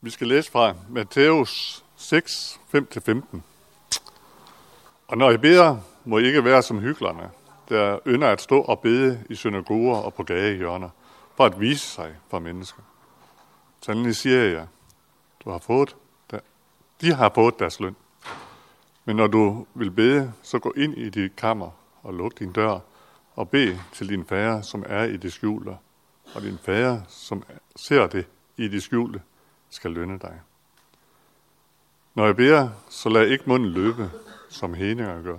Vi skal læse fra Matthæus 6, 5-15. Og når I beder, må I ikke være som hyklerne, der ynder at stå og bede i synagoger og på gadehjørner, for at vise sig for mennesker. Sandelig siger jeg, du har fået, der, de har fået deres løn. Men når du vil bede, så gå ind i dit kammer og luk din dør og bed til din fader, som er i det skjulte. Og din fader, som ser det i det skjulte, skal lønne dig. Når jeg beder, så lad ikke munden løbe, som heninger gør.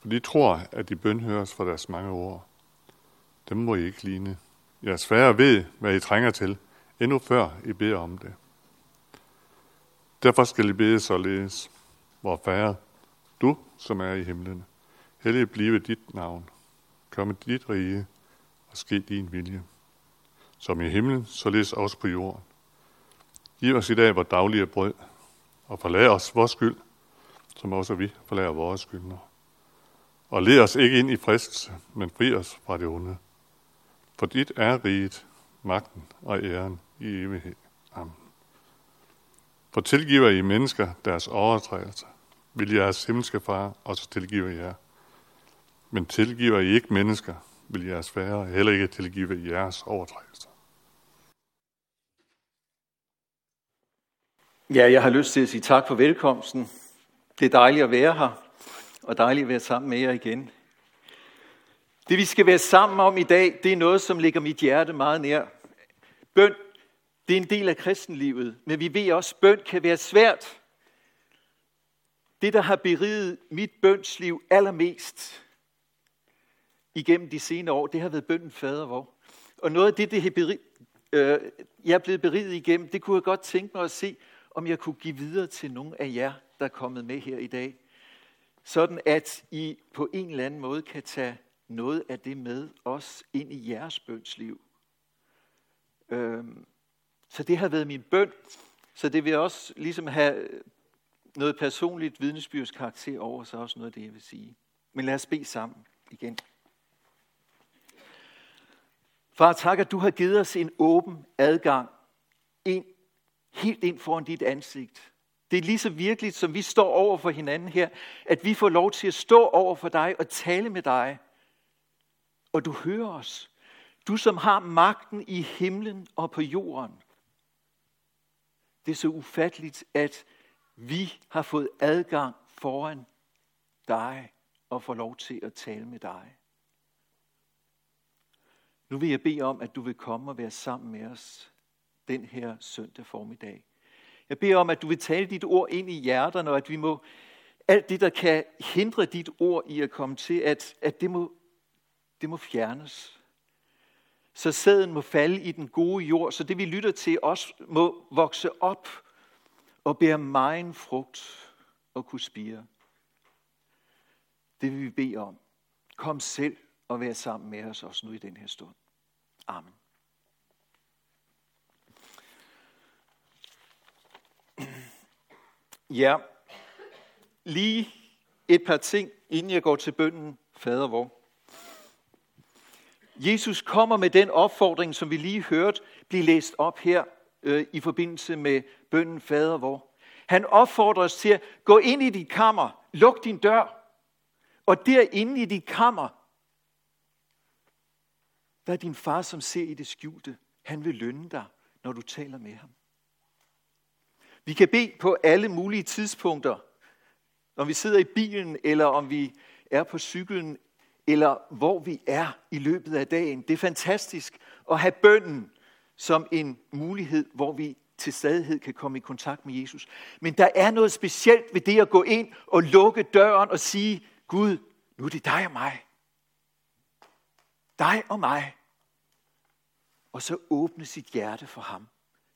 For de tror, at de bønhøres for deres mange ord. Dem må I ikke ligne. Jeres færre ved, hvad I trænger til, endnu før I beder om det. Derfor skal I bede således, hvor færre, du som er i himlen, hellig blive dit navn, komme dit rige og ske din vilje. Som i himlen, således også på jorden. Giv os i dag vores daglige brød, og forlad os vores skyld, som også vi forlader vores skyldner. Og led os ikke ind i fristelse, men fri os fra det onde. For dit er riget, magten og æren i evighed. Amen. For tilgiver I mennesker deres overtrædelser, vil jeres himmelske far også tilgive jer. Men tilgiver I ikke mennesker, vil jeres færre heller ikke tilgive jeres overtrædelser. Ja, jeg har lyst til at sige tak for velkomsten. Det er dejligt at være her, og dejligt at være sammen med jer igen. Det vi skal være sammen om i dag, det er noget, som ligger mit hjerte meget nær. Bøn, det er en del af kristenlivet, men vi ved også, at bøn kan være svært. Det, der har beriget mit bønsliv allermest igennem de senere år, det har været bønden fader vor. Og noget af det, det har beriget, øh, jeg er blevet beriget igennem, det kunne jeg godt tænke mig at se, om jeg kunne give videre til nogle af jer, der er kommet med her i dag. Sådan at I på en eller anden måde kan tage noget af det med os ind i jeres bønsliv. Øhm, så det har været min bøn, så det vil også ligesom have noget personligt vidnesbyrds over, så også noget af det, jeg vil sige. Men lad os bede sammen igen. Far, tak, at du har givet os en åben adgang ind helt ind foran dit ansigt. Det er lige så virkeligt, som vi står over for hinanden her, at vi får lov til at stå over for dig og tale med dig. Og du hører os. Du, som har magten i himlen og på jorden. Det er så ufatteligt, at vi har fået adgang foran dig og får lov til at tale med dig. Nu vil jeg bede om, at du vil komme og være sammen med os den her søndag formiddag. Jeg beder om, at du vil tale dit ord ind i hjerterne, og at vi må, alt det, der kan hindre dit ord i at komme til, at, at det, må, det må fjernes. Så sæden må falde i den gode jord, så det vi lytter til også må vokse op og bære meget frugt og kunne spire. Det vil vi bede om. Kom selv og vær sammen med os også nu i den her stund. Amen. Ja, lige et par ting, inden jeg går til bønden, fader vor. Jesus kommer med den opfordring, som vi lige hørte blive læst op her øh, i forbindelse med bønden fader vor. Han opfordrer os til at gå ind i dit kammer, luk din dør, og derinde i dit kammer, der er din far, som ser i det skjulte. Han vil lønne dig, når du taler med ham. Vi kan bede på alle mulige tidspunkter. Når vi sidder i bilen, eller om vi er på cyklen, eller hvor vi er i løbet af dagen. Det er fantastisk at have bønden som en mulighed, hvor vi til stadighed kan komme i kontakt med Jesus. Men der er noget specielt ved det at gå ind og lukke døren og sige, Gud, nu er det dig og mig. Dig og mig. Og så åbne sit hjerte for ham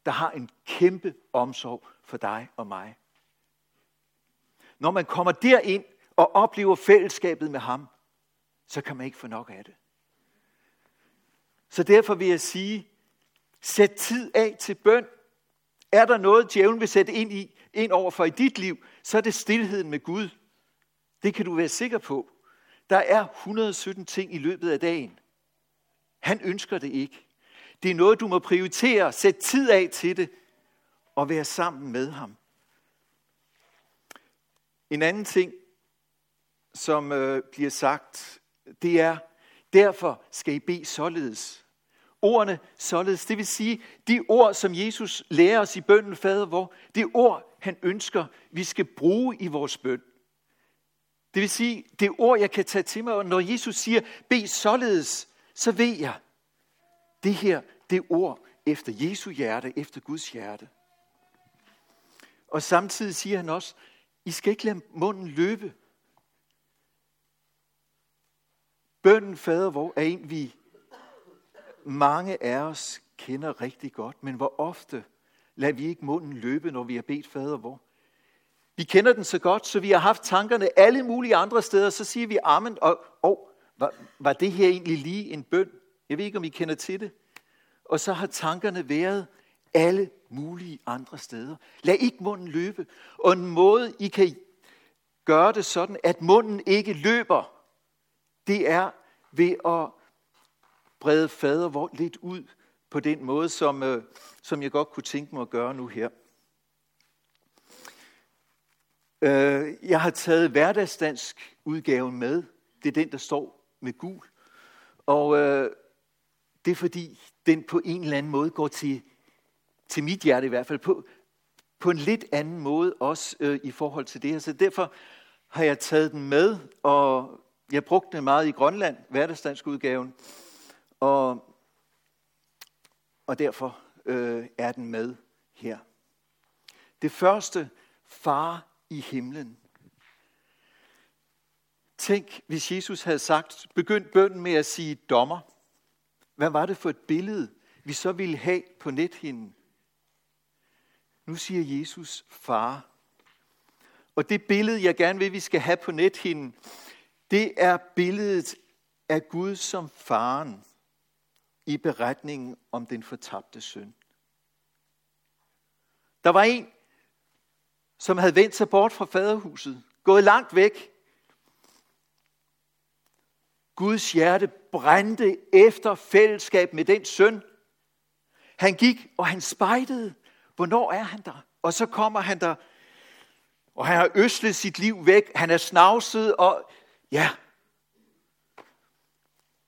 der har en kæmpe omsorg for dig og mig. Når man kommer derind og oplever fællesskabet med ham, så kan man ikke få nok af det. Så derfor vil jeg sige, sæt tid af til bøn. Er der noget, djævlen vil sætte ind, i, ind over for i dit liv, så er det stillheden med Gud. Det kan du være sikker på. Der er 117 ting i løbet af dagen. Han ønsker det ikke. Det er noget, du må prioritere. Sæt tid af til det og være sammen med ham. En anden ting, som øh, bliver sagt, det er, derfor skal I bede således. Ordene således, det vil sige, de ord, som Jesus lærer os i bønden, Fader hvor, det ord, han ønsker, vi skal bruge i vores bøn. Det vil sige, det ord, jeg kan tage til mig, og når Jesus siger, bed således, så ved jeg, det her, det ord efter Jesu hjerte, efter Guds hjerte. Og samtidig siger han også, I skal ikke lade munden løbe. Bønden fader hvor er en, vi mange af os kender rigtig godt, men hvor ofte lader vi ikke munden løbe, når vi har bedt fader hvor? Vi kender den så godt, så vi har haft tankerne alle mulige andre steder, så siger vi amen, og, og var, var det her egentlig lige en bøn? Jeg ved ikke, om I kender til det. Og så har tankerne været alle mulige andre steder. Lad ikke munden løbe. Og en måde, I kan gøre det sådan, at munden ikke løber, det er ved at brede fader lidt ud på den måde, som, øh, som jeg godt kunne tænke mig at gøre nu her. Øh, jeg har taget hverdagsdansk udgaven med. Det er den, der står med gul. Og øh, det er fordi, den på en eller anden måde går til, til mit hjerte i hvert fald, på, på en lidt anden måde også øh, i forhold til det her. Så derfor har jeg taget den med, og jeg brugte den meget i Grønland, hverdagsdansk udgaven, og, og derfor øh, er den med her. Det første, far i himlen. Tænk, hvis Jesus havde sagt, begynd bønden med at sige dommer. Hvad var det for et billede, vi så ville have på nethinden? Nu siger Jesus far. Og det billede, jeg gerne vil, vi skal have på nethinden, det er billedet af Gud som faren i beretningen om den fortabte søn. Der var en, som havde vendt sig bort fra faderhuset, gået langt væk. Guds hjerte brændte efter fællesskab med den søn. Han gik, og han spejdede. Hvornår er han der? Og så kommer han der, og han har øslet sit liv væk. Han er snavset, og ja,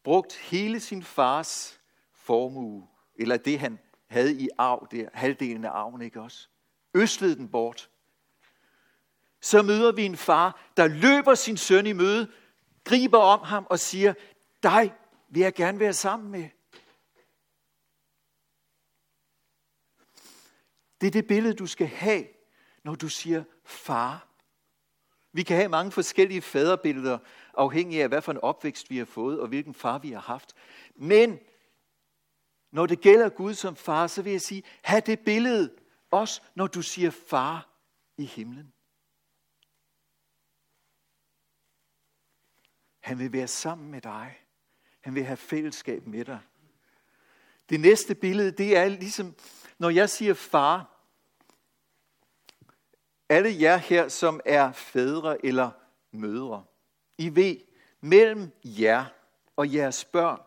brugt hele sin fars formue, eller det han havde i arv der, halvdelen af arven, ikke også? Østlet den bort så møder vi en far, der løber sin søn i møde, griber om ham og siger, dig vil jeg gerne være sammen med. Det er det billede, du skal have, når du siger far. Vi kan have mange forskellige faderbilleder, afhængig af, hvad for en opvækst vi har fået, og hvilken far vi har haft. Men når det gælder Gud som far, så vil jeg sige, have det billede også, når du siger far i himlen. Han vil være sammen med dig. Han vil have fællesskab med dig. Det næste billede, det er ligesom, når jeg siger far, alle jer her, som er fædre eller mødre, I ved, mellem jer og jeres børn,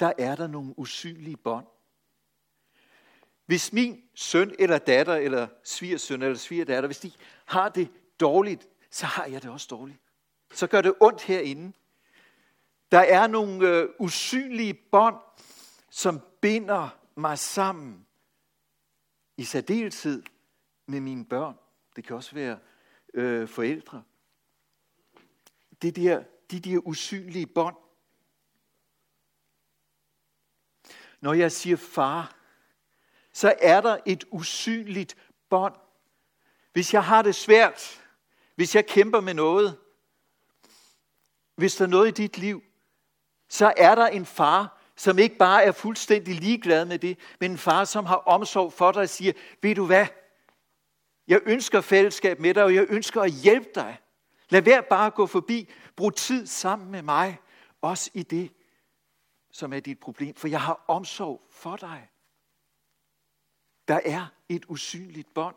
der er der nogle usynlige bånd. Hvis min søn eller datter, eller svigersøn eller svigerdatter, hvis de har det dårligt, så har jeg det også dårligt. Så gør det ondt herinde. Der er nogle øh, usynlige bånd, som binder mig sammen. I særdeleshed med mine børn. Det kan også være øh, forældre. Det der, de der usynlige bånd. Når jeg siger far, så er der et usynligt bånd. Hvis jeg har det svært, hvis jeg kæmper med noget, hvis der er noget i dit liv, så er der en far, som ikke bare er fuldstændig ligeglad med det, men en far, som har omsorg for dig og siger, ved du hvad, jeg ønsker fællesskab med dig, og jeg ønsker at hjælpe dig. Lad være bare at gå forbi. Brug tid sammen med mig, også i det, som er dit problem, for jeg har omsorg for dig. Der er et usynligt bånd.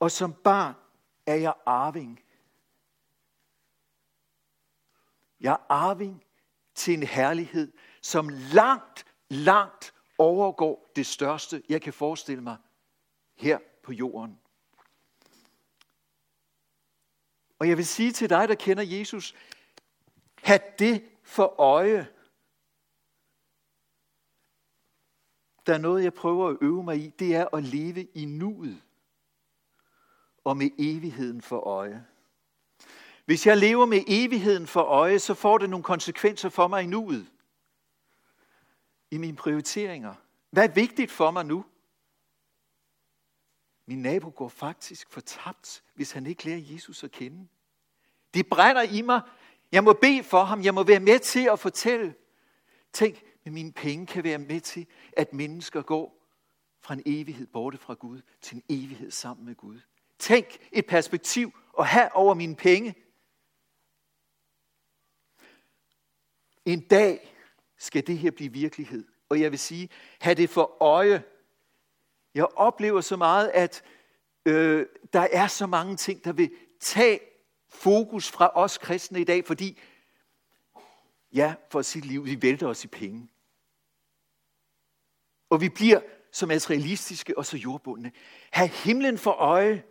Og som barn er jeg arving Jeg er arving til en herlighed, som langt, langt overgår det største, jeg kan forestille mig her på jorden. Og jeg vil sige til dig, der kender Jesus, have det for øje. Der er noget, jeg prøver at øve mig i, det er at leve i nuet og med evigheden for øje. Hvis jeg lever med evigheden for øje, så får det nogle konsekvenser for mig i nuet. I mine prioriteringer. Hvad er vigtigt for mig nu? Min nabo går faktisk fortabt, hvis han ikke lærer Jesus at kende. Det brænder i mig. Jeg må bede for ham. Jeg må være med til at fortælle. Tænk, med mine penge kan være med til, at mennesker går fra en evighed borte fra Gud til en evighed sammen med Gud. Tænk et perspektiv at have over mine penge. En dag skal det her blive virkelighed. Og jeg vil sige, have det for øje. Jeg oplever så meget, at øh, der er så mange ting, der vil tage fokus fra os kristne i dag, fordi, ja, for sit liv, vi vælter os i penge. Og vi bliver så materialistiske og så jordbundne. Ha' himlen for øje,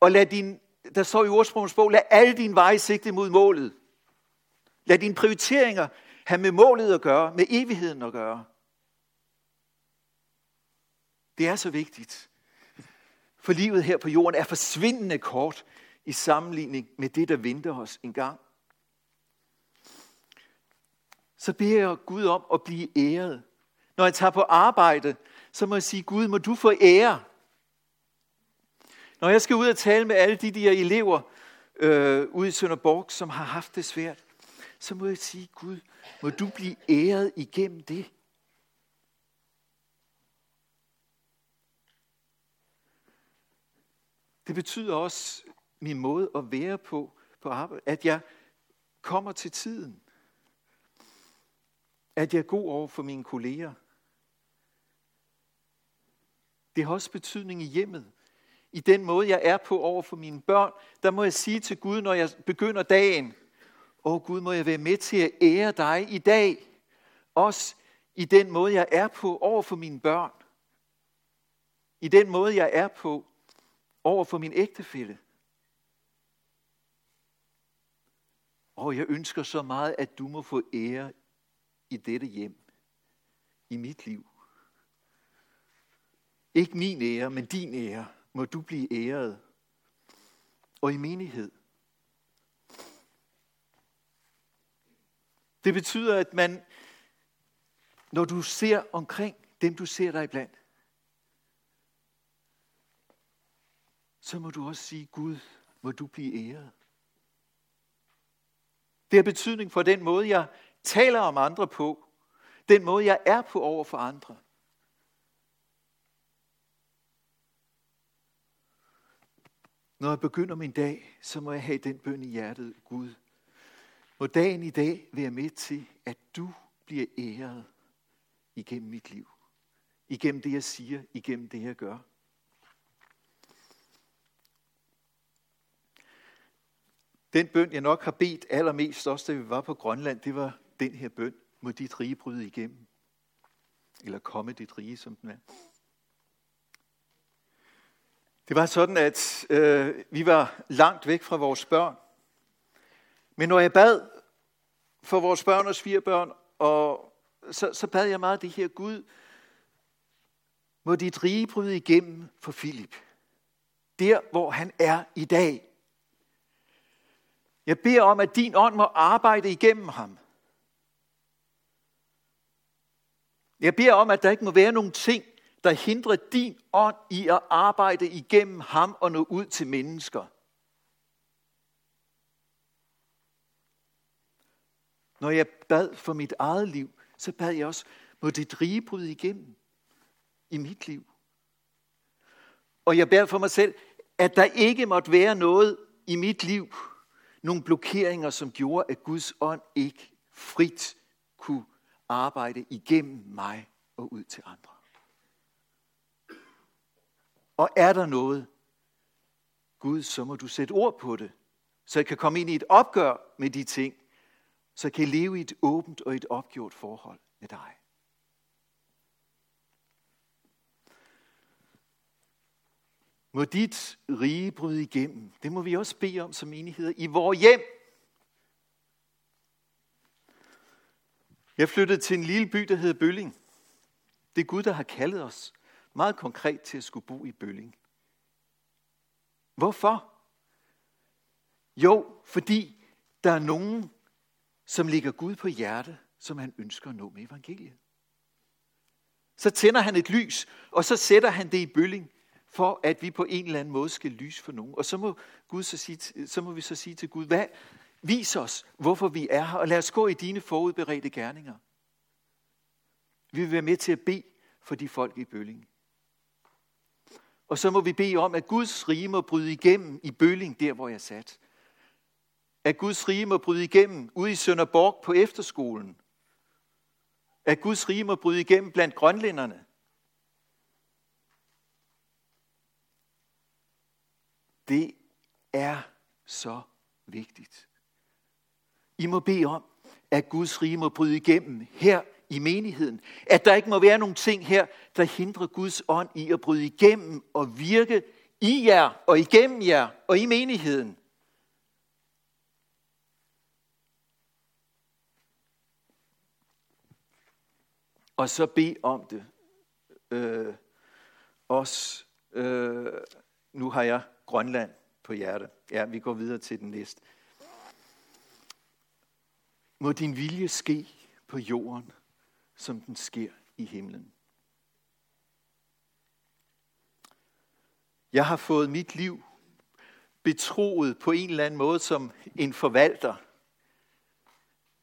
og lad din, der står i ordsprogens bog, lad alle dine veje sigte mod målet. Lad dine prioriteringer have med målet at gøre, med evigheden at gøre. Det er så vigtigt. For livet her på jorden er forsvindende kort i sammenligning med det, der venter os engang. Så beder jeg Gud om at blive æret. Når jeg tager på arbejde, så må jeg sige, Gud, må du få ære. Når jeg skal ud og tale med alle de der elever øh, ude i Sønderborg, som har haft det svært, så må jeg sige, Gud, må du blive æret igennem det. Det betyder også min måde at være på på arbejde, at jeg kommer til tiden. At jeg er god over for mine kolleger. Det har også betydning i hjemmet. I den måde, jeg er på over for mine børn, der må jeg sige til Gud, når jeg begynder dagen, Åh Gud, må jeg være med til at ære dig i dag. Også i den måde, jeg er på over for mine børn. I den måde, jeg er på over for min ægtefælle. Og jeg ønsker så meget, at du må få ære i dette hjem, i mit liv. Ikke min ære, men din ære må du blive æret. Og i menighed. Det betyder, at man, når du ser omkring dem, du ser dig iblandt, så må du også sige, Gud, må du blive æret. Det har betydning for den måde, jeg taler om andre på. Den måde, jeg er på over for andre. Når jeg begynder min dag, så må jeg have den bøn i hjertet, Gud. Må dagen i dag være med til, at du bliver æret igennem mit liv. Igennem det, jeg siger, igennem det, jeg gør. Den bøn, jeg nok har bedt allermest, også da vi var på Grønland, det var den her bøn. Må dit rige bryde igennem. Eller komme dit rige, som den er. Det var sådan, at øh, vi var langt væk fra vores børn. Men når jeg bad for vores børn og svigerbørn, og så, så bad jeg meget det her, Gud, må dit rige bryde igennem for Filip. Der, hvor han er i dag. Jeg beder om, at din ånd må arbejde igennem ham. Jeg beder om, at der ikke må være nogen ting, der hindrer din ånd i at arbejde igennem ham og nå ud til mennesker. Når jeg bad for mit eget liv, så bad jeg også, må det rige bryde igennem i mit liv. Og jeg beder for mig selv, at der ikke måtte være noget i mit liv, nogle blokeringer, som gjorde, at Guds ånd ikke frit kunne arbejde igennem mig og ud til andre. Og er der noget, Gud, så må du sætte ord på det, så jeg kan komme ind i et opgør med de ting, så jeg kan leve i et åbent og et opgjort forhold med dig. Må dit rige bryde igennem. Det må vi også bede om som menigheder i vores hjem. Jeg flyttede til en lille by, der hedder Bølling. Det er Gud, der har kaldet os meget konkret til at skulle bo i Bølling. Hvorfor? Jo, fordi der er nogen, som ligger Gud på hjerte, som han ønsker at nå med evangeliet. Så tænder han et lys, og så sætter han det i bølling, for at vi på en eller anden måde skal lyse for nogen. Og så må, Gud så, sige, så må vi så sige til Gud, hvad, vis os, hvorfor vi er her, og lad os gå i dine forudberedte gerninger. Vi vil være med til at bede for de folk i bølling. Og så må vi bede om, at Guds rige må bryde igennem i bølling, der hvor jeg sat. At Guds rige må bryde igennem ude i Sønderborg på efterskolen. At Guds rige må bryde igennem blandt grønlænderne. Det er så vigtigt. I må bede om, at Guds rige må bryde igennem her i menigheden. At der ikke må være nogen ting her, der hindrer Guds ånd i at bryde igennem og virke i jer og igennem jer og i menigheden. Og så bede om det. Øh, også, øh, nu har jeg Grønland på hjerte. Ja, vi går videre til den næste. Må din vilje ske på jorden, som den sker i himlen. Jeg har fået mit liv betroet på en eller anden måde som en forvalter.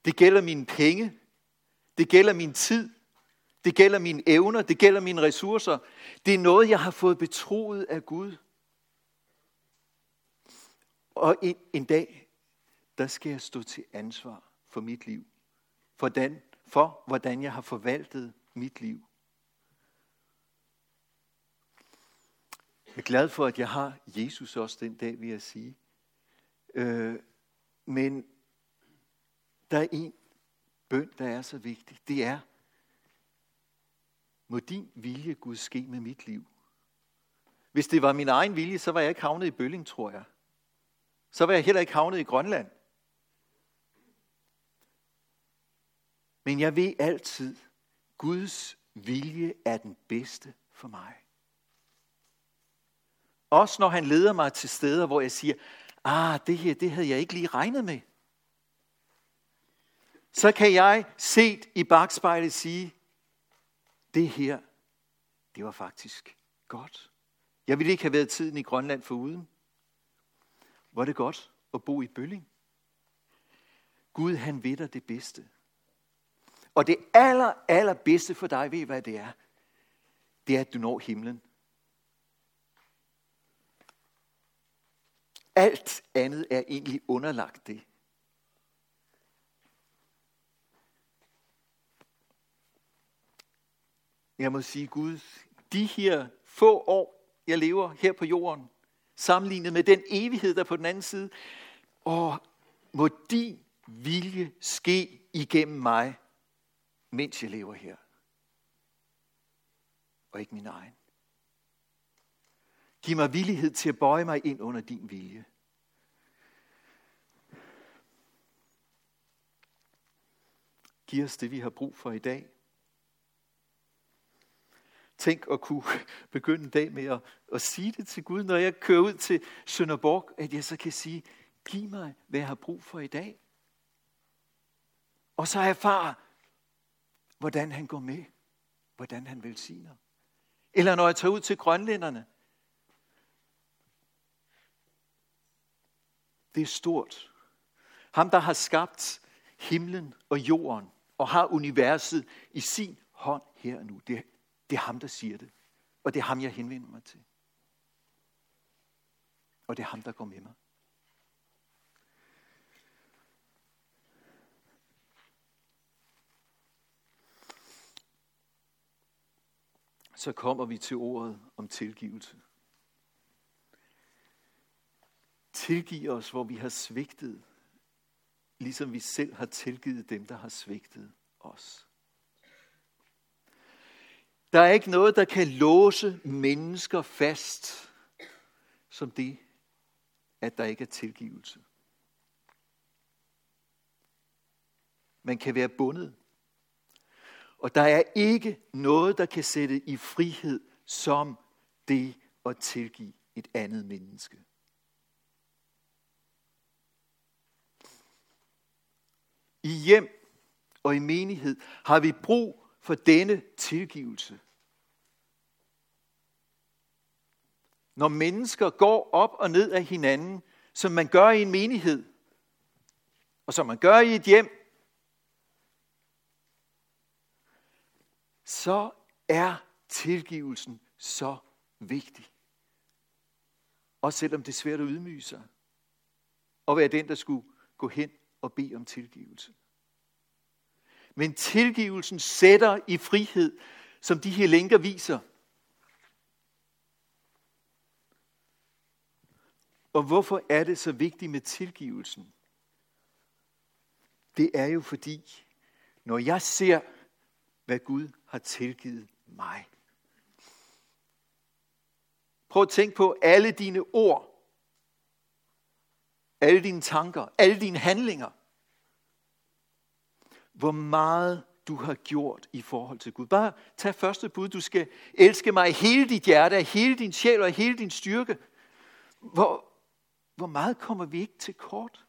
Det gælder mine penge, det gælder min tid, det gælder mine evner, det gælder mine ressourcer. Det er noget, jeg har fået betroet af Gud. Og en, en dag, der skal jeg stå til ansvar for mit liv. For, den, for hvordan jeg har forvaltet mit liv. Jeg er glad for, at jeg har Jesus også den dag, vil jeg sige. Øh, men der er en bøn, der er så vigtig. Det er, må din vilje, Gud, ske med mit liv. Hvis det var min egen vilje, så var jeg ikke havnet i Bølling, tror jeg. Så var jeg heller ikke havnet i Grønland. Men jeg ved altid, Guds vilje er den bedste for mig. Også når han leder mig til steder, hvor jeg siger, ah, det her, det havde jeg ikke lige regnet med. Så kan jeg set i bagspejlet sige, det her, det var faktisk godt. Jeg ville ikke have været tiden i Grønland for uden. Var det godt at bo i Bølling. Gud, han ved dig det bedste. Og det aller, aller bedste for dig, ved hvad det er? Det er, at du når himlen. Alt andet er egentlig underlagt det. Jeg må sige, Gud, de her få år, jeg lever her på jorden, sammenlignet med den evighed, der på den anden side, og må din vilje ske igennem mig, mens jeg lever her. Og ikke min egen. Giv mig villighed til at bøje mig ind under din vilje. Giv os det, vi har brug for i dag. Tænk at kunne begynde en dag med at, at sige det til Gud, når jeg kører ud til Sønderborg, at jeg så kan sige, giv mig, hvad jeg har brug for i dag. Og så erfare, hvordan han går med, hvordan han velsigner. Eller når jeg tager ud til grønlænderne. Det er stort. Ham, der har skabt himlen og jorden og har universet i sin hånd her og nu. Det, det er ham, der siger det. Og det er ham, jeg henvender mig til. Og det er ham, der går med mig. Så kommer vi til ordet om tilgivelse. Tilgiv os, hvor vi har svigtet, ligesom vi selv har tilgivet dem, der har svigtet os. Der er ikke noget, der kan låse mennesker fast som det, at der ikke er tilgivelse. Man kan være bundet. Og der er ikke noget, der kan sætte i frihed som det at tilgive et andet menneske. I hjem og i menighed har vi brug for denne tilgivelse. Når mennesker går op og ned af hinanden, som man gør i en menighed, og som man gør i et hjem, så er tilgivelsen så vigtig. Og selvom det er svært at ydmyge sig. Og være den, der skulle gå hen og bede om tilgivelse. Men tilgivelsen sætter i frihed, som de her lænker viser. Og hvorfor er det så vigtigt med tilgivelsen? Det er jo fordi, når jeg ser, hvad Gud har tilgivet mig. Prøv at tænke på alle dine ord, alle dine tanker, alle dine handlinger hvor meget du har gjort i forhold til Gud. Bare tag første bud. Du skal elske mig i hele dit hjerte, af hele din sjæl og af hele din styrke. Hvor, hvor meget kommer vi ikke til kort?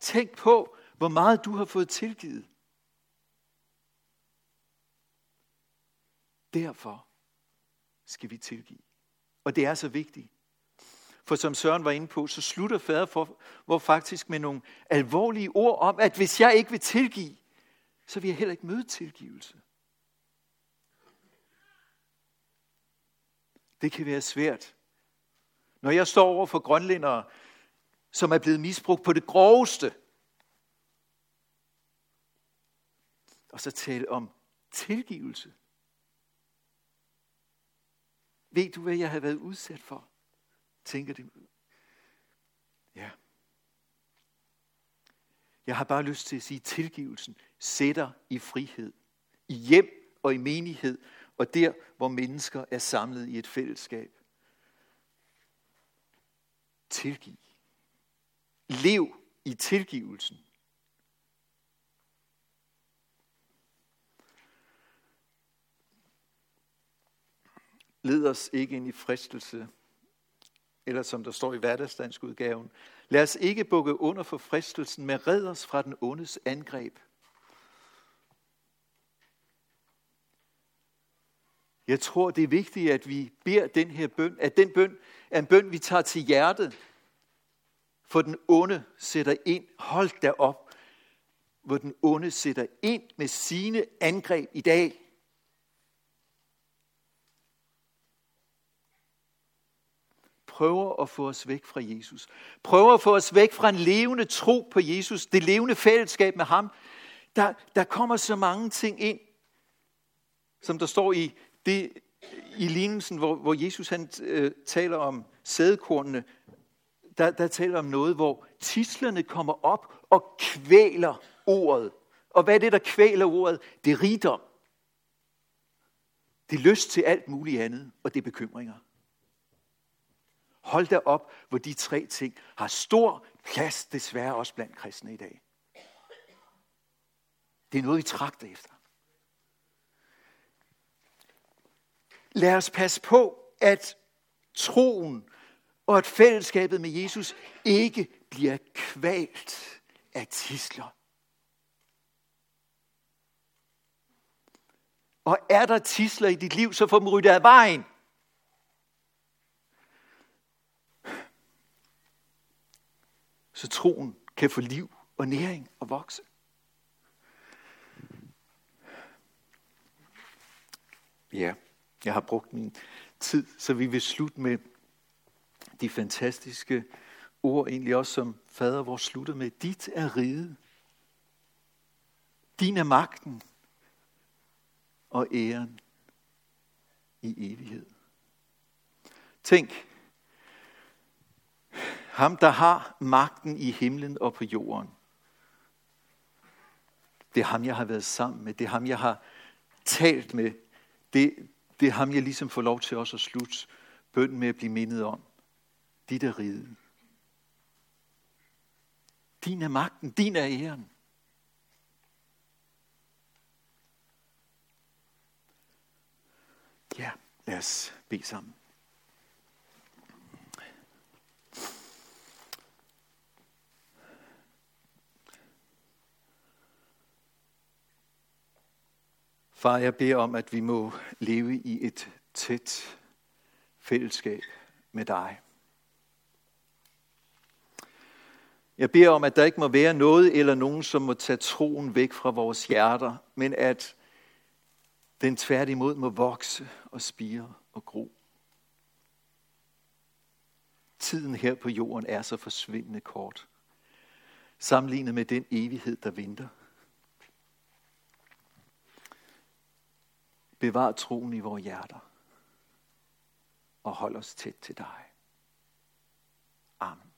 Tænk på, hvor meget du har fået tilgivet. Derfor skal vi tilgive. Og det er så vigtigt. For som Søren var inde på, så slutter fader for, hvor faktisk med nogle alvorlige ord om, at hvis jeg ikke vil tilgive, så vil jeg heller ikke møde tilgivelse. Det kan være svært. Når jeg står over for grønlændere, som er blevet misbrugt på det groveste, og så tale om tilgivelse. Ved du, hvad jeg har været udsat for? Tænker det. Ja. Jeg har bare lyst til at sige, at tilgivelsen sætter i frihed. I hjem og i menighed, og der, hvor mennesker er samlet i et fællesskab. Tilgiv. Lev i tilgivelsen. Led os ikke ind i fristelse, eller som der står i hverdagsdansk udgaven, lad os ikke bukke under for fristelsen, men red os fra den ondes angreb. Jeg tror, det er vigtigt, at vi beder den her bøn, at den bøn er en bøn, vi tager til hjertet, for den onde sætter ind, hold da op, hvor den onde sætter ind med sine angreb i dag. Prøver at få os væk fra Jesus. Prøver at få os væk fra en levende tro på Jesus, det levende fællesskab med ham. Der, der kommer så mange ting ind, som der står i, det, i lignelsen, hvor, hvor Jesus han, øh, taler om sædekornene. Der, der taler om noget, hvor tislerne kommer op og kvæler ordet. Og hvad er det, der kvæler ordet? Det er rigdom. Det er lyst til alt muligt andet, og det er bekymringer. Hold da op, hvor de tre ting har stor plads, desværre også blandt kristne i dag. Det er noget, vi tragter efter. Lad os passe på, at troen og at fællesskabet med Jesus ikke bliver kvalt af tisler. Og er der tisler i dit liv, så få dem ryddet af vejen. Så troen kan få liv og næring og vokse. Ja, jeg har brugt min tid, så vi vil slutte med de fantastiske ord, egentlig også som fader vores slutter med. Dit er riget. Din er magten og æren i evighed. Tænk, ham, der har magten i himlen og på jorden. Det er ham, jeg har været sammen med. Det er ham, jeg har talt med. Det, det er ham, jeg ligesom får lov til også at slutte bøn med at blive mindet om, dit er riget. Din er magten, din er æren. Ja, lad os bede sammen. Far, jeg beder om, at vi må leve i et tæt fællesskab med dig. Jeg beder om, at der ikke må være noget eller nogen, som må tage troen væk fra vores hjerter, men at den tværtimod må vokse og spire og gro. Tiden her på jorden er så forsvindende kort, sammenlignet med den evighed, der venter. Bevar troen i vores hjerter. Og hold os tæt til dig. Amen.